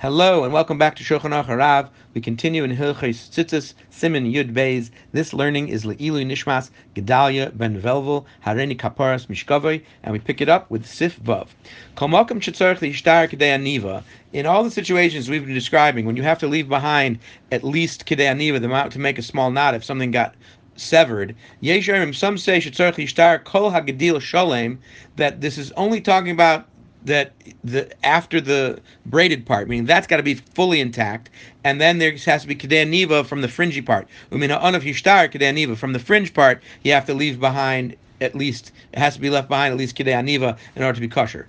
Hello and welcome back to Shulchan Harav. We continue in Hilchos Tzitzis Simin Yud Beis. This learning is Leilu Nishmas Gedalia Ben Velvel Hareni Kaparas Mishkavoi, and we pick it up with Sif Vav. Kol Malkum Shetzarich Lishtar Kedei Aniva. In all the situations we've been describing, when you have to leave behind at least Kedei Aniva, the amount to make a small knot if something got severed. Yesharim, some say Shetzarich Lishtar Kol Hagedil Shalem, that this is only talking about that the after the braided part, meaning that's got to be fully intact, and then there has to be kedei niva from the fringy part. Umina anaf yishtar kedei niva from the fringe part. You have to leave behind at least it has to be left behind at least kedei niva in order to be kosher.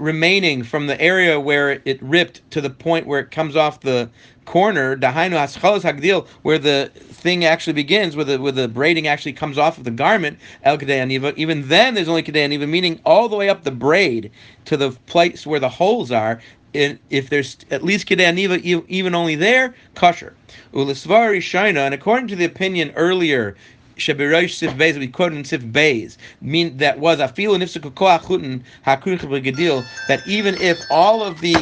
remaining from the area where it ripped to the point where it comes off the corner, where the thing actually begins, where the where the braiding actually comes off of the garment, el. Even then, there's only aniva, meaning all the way up the braid to the place where the holes are. if there's at least kedei even only there, kosher. Ulisvari and according to the opinion earlier Shebirosh Sif Beis, we quoted in Sif Beis, mean that was afilu nifsuk koach chutin hakurich that even if all of the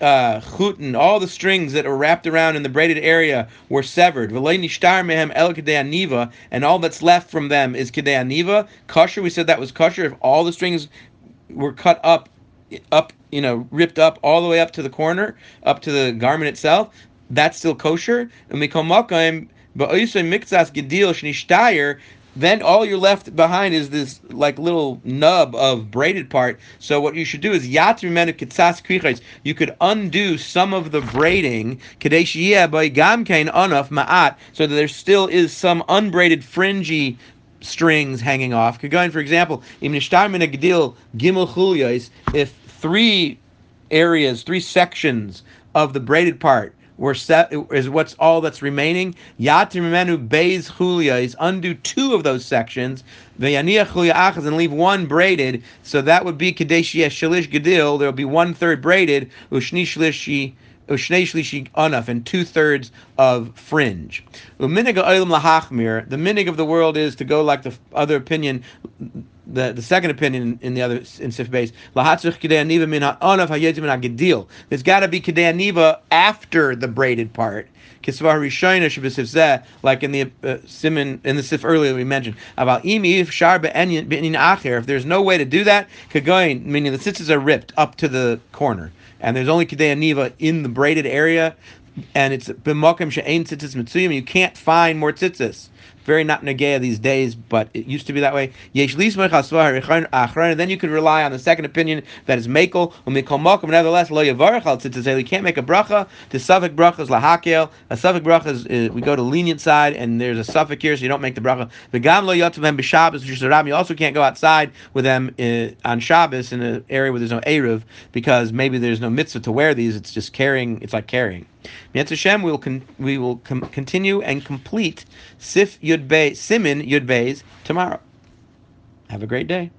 uh, chutin, all the strings that are wrapped around in the braided area were severed. Neva, and all that's left from them is kedei aniva. Kosher, we said that was kosher. If all the strings were cut up, up, you know, ripped up all the way up to the corner, up to the garment itself, that's still kosher. And we then all you're left behind is this like little nub of braided part. So what you should do is yatri menu kitzas krichais. You could undo some of the braiding kadesh by gamkein anaf ma'at, so that there still is some unbraided fringy strings hanging off. Kagain, for example, gimel if three areas, three sections of the braided part were set is what's all that's remaining. Yatimenu beis chulia is undo two of those sections. V'yaniach chulia achas and leave one braided. So that would be kadesh shalish Gadil. There will be one third braided. Ushni shlishi. Ushnei and two thirds of fringe. The minig of the world is to go like the other opinion the, the second opinion in the other in Sif Beis. There's got to be kedei after the braided part. Like in the uh, simon in the sif earlier we mentioned about Ime Sharba en Acher. if there's no way to do that, kagoin meaning the tzitzis are ripped up to the corner and there's only kedei in the braided area, and it's b'mokim she'ain tzitzis mitzuyim. You can't find more tzitzis very not negea these days, but it used to be that way. Then you could rely on the second opinion that is mekel. Nevertheless, lo yavarach You can't make a bracha to suffix brachas lahakel. A suffix bracha is we go to lenient side, and there's a suffix here, so you don't make the bracha. V'gam lo yotzavem b'Shabbos You also can't go outside with them uh, on Shabbos in an area where there's no eruv because maybe there's no mitzvah to wear these. It's just carrying. It's like carrying. Mietz Hashem, we will con- we will com- continue and complete Sif Yud Be Simin Yud Beis tomorrow. Have a great day.